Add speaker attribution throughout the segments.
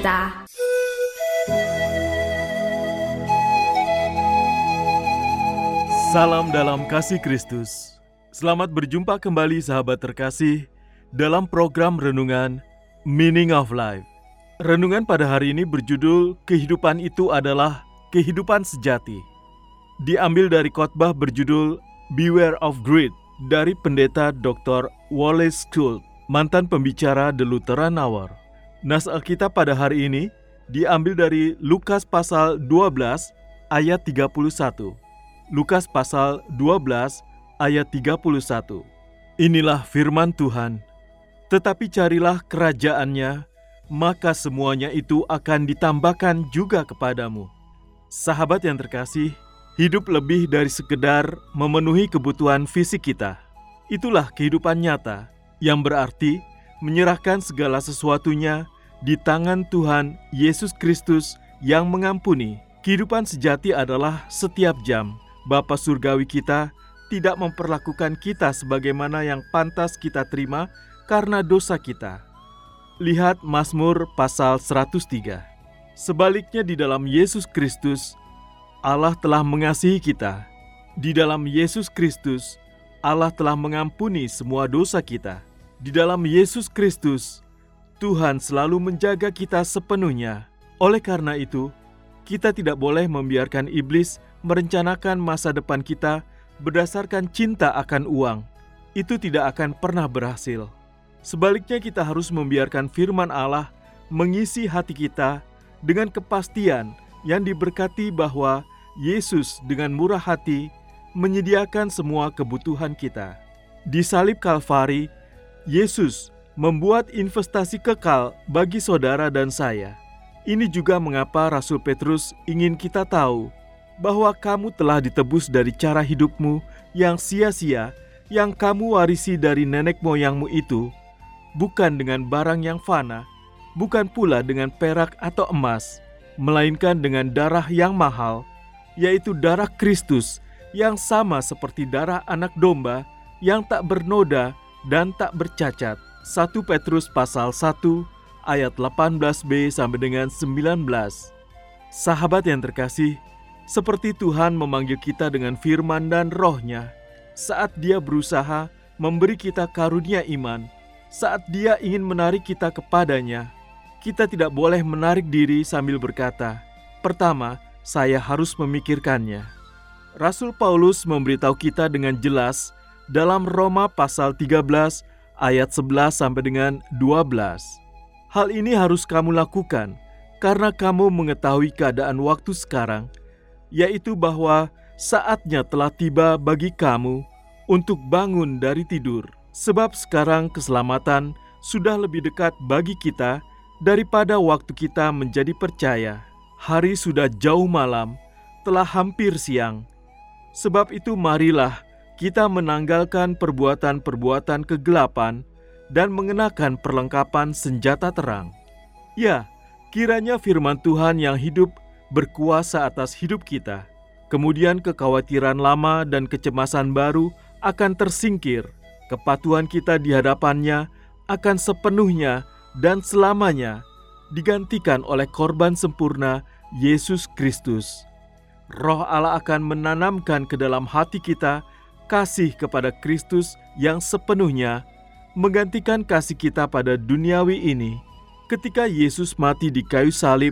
Speaker 1: Kita
Speaker 2: Salam dalam kasih Kristus. Selamat berjumpa kembali sahabat terkasih dalam program renungan Meaning of Life. Renungan pada hari ini berjudul Kehidupan itu adalah kehidupan sejati. Diambil dari khotbah berjudul Beware of Greed dari pendeta Dr. Wallace Schultz, mantan pembicara The Lutheran Hour. Nas Alkitab pada hari ini diambil dari Lukas pasal 12 ayat 31. Lukas pasal 12 ayat 31. Inilah firman Tuhan. Tetapi carilah kerajaannya, maka semuanya itu akan ditambahkan juga kepadamu. Sahabat yang terkasih, hidup lebih dari sekedar memenuhi kebutuhan fisik kita. Itulah kehidupan nyata yang berarti menyerahkan segala sesuatunya di tangan Tuhan Yesus Kristus yang mengampuni. Kehidupan sejati adalah setiap jam Bapa surgawi kita tidak memperlakukan kita sebagaimana yang pantas kita terima karena dosa kita. Lihat Mazmur pasal 103. Sebaliknya di dalam Yesus Kristus, Allah telah mengasihi kita. Di dalam Yesus Kristus, Allah telah mengampuni semua dosa kita. Di dalam Yesus Kristus, Tuhan selalu menjaga kita sepenuhnya. Oleh karena itu, kita tidak boleh membiarkan iblis merencanakan masa depan kita berdasarkan cinta akan uang. Itu tidak akan pernah berhasil. Sebaliknya, kita harus membiarkan firman Allah mengisi hati kita dengan kepastian yang diberkati bahwa Yesus dengan murah hati menyediakan semua kebutuhan kita. Di salib Kalvari, Yesus membuat investasi kekal bagi saudara dan saya. Ini juga mengapa Rasul Petrus ingin kita tahu bahwa kamu telah ditebus dari cara hidupmu yang sia-sia yang kamu warisi dari nenek moyangmu itu, bukan dengan barang yang fana, bukan pula dengan perak atau emas, melainkan dengan darah yang mahal, yaitu darah Kristus yang sama seperti darah anak domba yang tak bernoda dan tak bercacat. 1 Petrus pasal 1 ayat 18b sampai dengan 19. Sahabat yang terkasih, seperti Tuhan memanggil kita dengan firman dan rohnya saat dia berusaha memberi kita karunia iman, saat dia ingin menarik kita kepadanya, kita tidak boleh menarik diri sambil berkata, pertama, saya harus memikirkannya. Rasul Paulus memberitahu kita dengan jelas dalam Roma pasal 13 ayat 11 sampai dengan 12. Hal ini harus kamu lakukan karena kamu mengetahui keadaan waktu sekarang – yaitu bahwa saatnya telah tiba bagi kamu untuk bangun dari tidur, sebab sekarang keselamatan sudah lebih dekat bagi kita daripada waktu kita menjadi percaya. Hari sudah jauh malam, telah hampir siang. Sebab itu, marilah kita menanggalkan perbuatan-perbuatan kegelapan dan mengenakan perlengkapan senjata terang. Ya, kiranya firman Tuhan yang hidup berkuasa atas hidup kita. Kemudian kekhawatiran lama dan kecemasan baru akan tersingkir. Kepatuhan kita di hadapannya akan sepenuhnya dan selamanya digantikan oleh korban sempurna Yesus Kristus. Roh Allah akan menanamkan ke dalam hati kita kasih kepada Kristus yang sepenuhnya menggantikan kasih kita pada duniawi ini. Ketika Yesus mati di kayu salib,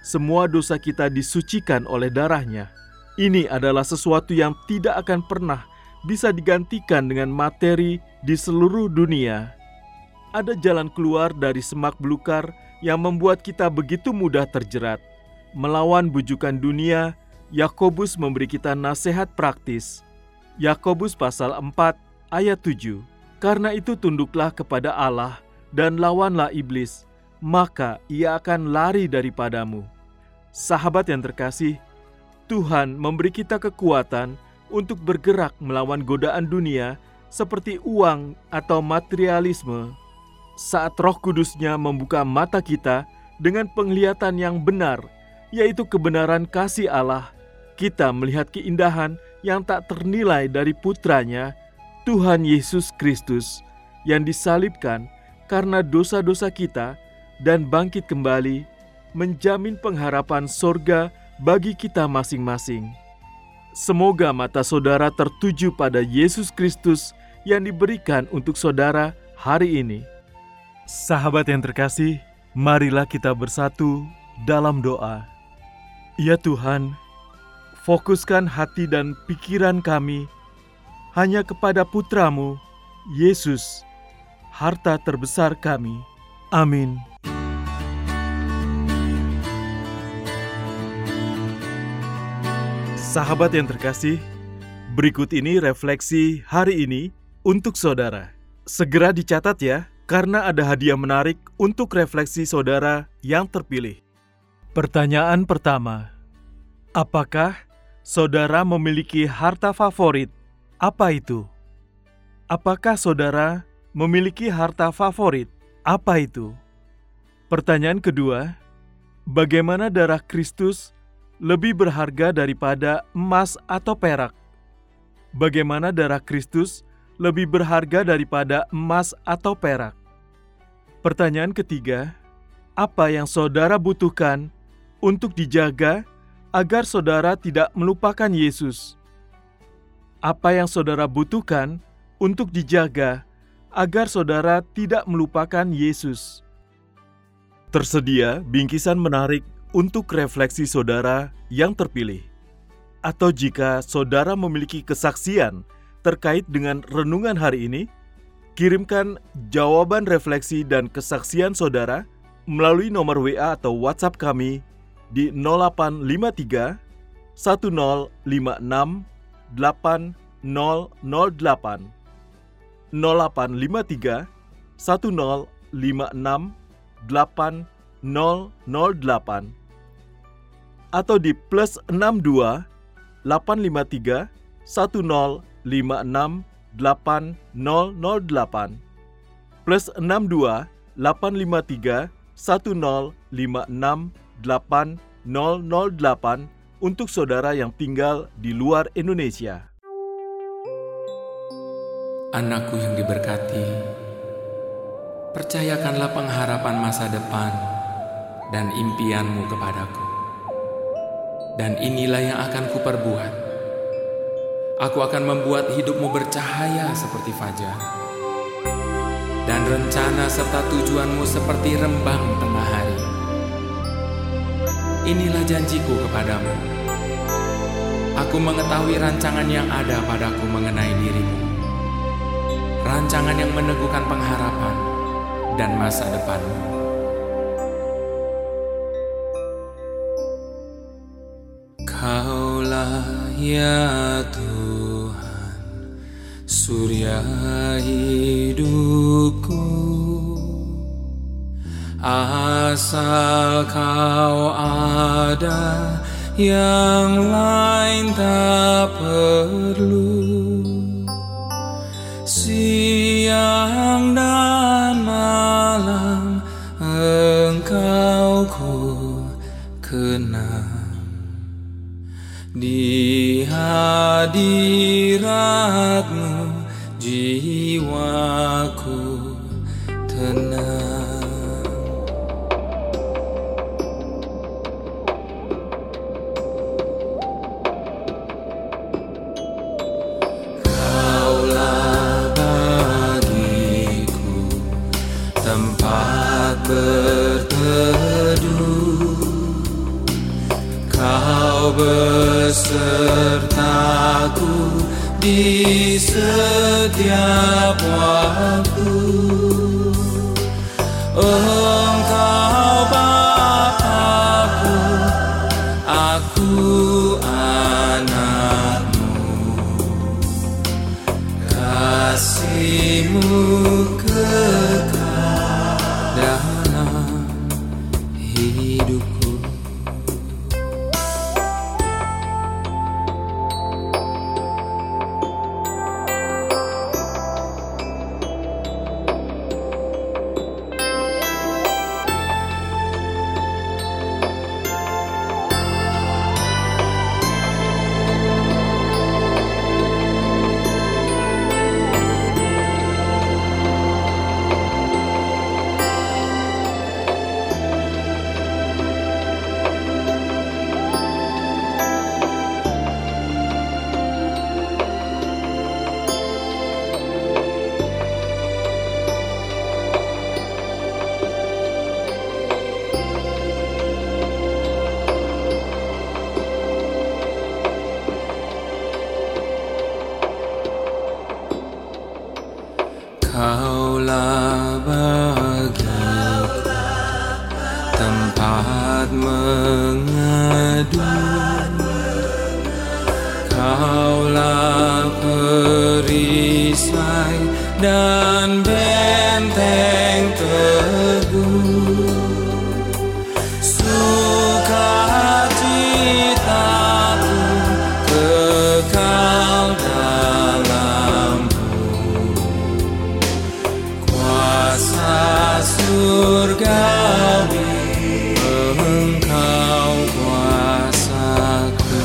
Speaker 2: semua dosa kita disucikan oleh darahnya. Ini adalah sesuatu yang tidak akan pernah bisa digantikan dengan materi di seluruh dunia. ada jalan keluar dari semak belukar yang membuat kita begitu mudah terjerat. Melawan bujukan dunia, Yakobus memberi kita nasihat praktis. Yakobus pasal 4 ayat 7. Karena itu tunduklah kepada Allah dan lawanlah iblis, maka ia akan lari daripadamu. Sahabat yang terkasih, Tuhan memberi kita kekuatan untuk bergerak melawan godaan dunia seperti uang atau materialisme saat Roh Kudusnya membuka mata kita dengan penglihatan yang benar, yaitu kebenaran kasih Allah, kita melihat keindahan yang tak ternilai dari putranya, Tuhan Yesus Kristus, yang disalibkan karena dosa-dosa kita dan bangkit kembali, menjamin pengharapan sorga bagi kita masing-masing. Semoga mata saudara tertuju pada Yesus Kristus yang diberikan untuk saudara hari ini. Sahabat yang terkasih, marilah kita bersatu dalam doa. Ya Tuhan, fokuskan hati dan pikiran kami hanya kepada Putramu, Yesus, harta terbesar kami. Amin. Sahabat yang terkasih, berikut ini refleksi hari ini untuk saudara. Segera dicatat ya karena ada hadiah menarik untuk refleksi saudara yang terpilih. Pertanyaan pertama: Apakah saudara memiliki harta favorit? Apa itu? Apakah saudara memiliki harta favorit? Apa itu? Pertanyaan kedua: Bagaimana darah Kristus lebih berharga daripada emas atau perak? Bagaimana darah Kristus lebih berharga daripada emas atau perak. Pertanyaan ketiga, apa yang saudara butuhkan untuk dijaga agar saudara tidak melupakan Yesus? Apa yang saudara butuhkan untuk dijaga agar saudara tidak melupakan Yesus? Tersedia bingkisan menarik untuk refleksi saudara yang terpilih. Atau jika saudara memiliki kesaksian terkait dengan renungan hari ini? Kirimkan jawaban refleksi dan kesaksian saudara melalui nomor WA atau WhatsApp kami di 0853 1056 8008 0853 1056 8008 atau di plus 62 853 10 56808 plus 62 853 1056 8008 untuk saudara yang tinggal di luar Indonesia.
Speaker 3: Anakku yang diberkati, percayakanlah pengharapan masa depan dan impianmu kepadaku. Dan inilah yang akan kuperbuat Aku akan membuat hidupmu bercahaya seperti fajar dan rencana serta tujuanmu seperti rembang tengah hari. Inilah janjiku kepadamu. Aku mengetahui rancangan yang ada padaku mengenai dirimu. Rancangan yang meneguhkan pengharapan dan masa depanmu. Kaulah ya Tuhan surya Asal kau ada yang lain tak perlu. Siang dan malam engkau ku kenal Di hadiratmu jiwaku tenang Kaulah perisai dan benteng teguh. Sukacitaku kekal dalammu Kuasa surgawi. Engkau kuasaku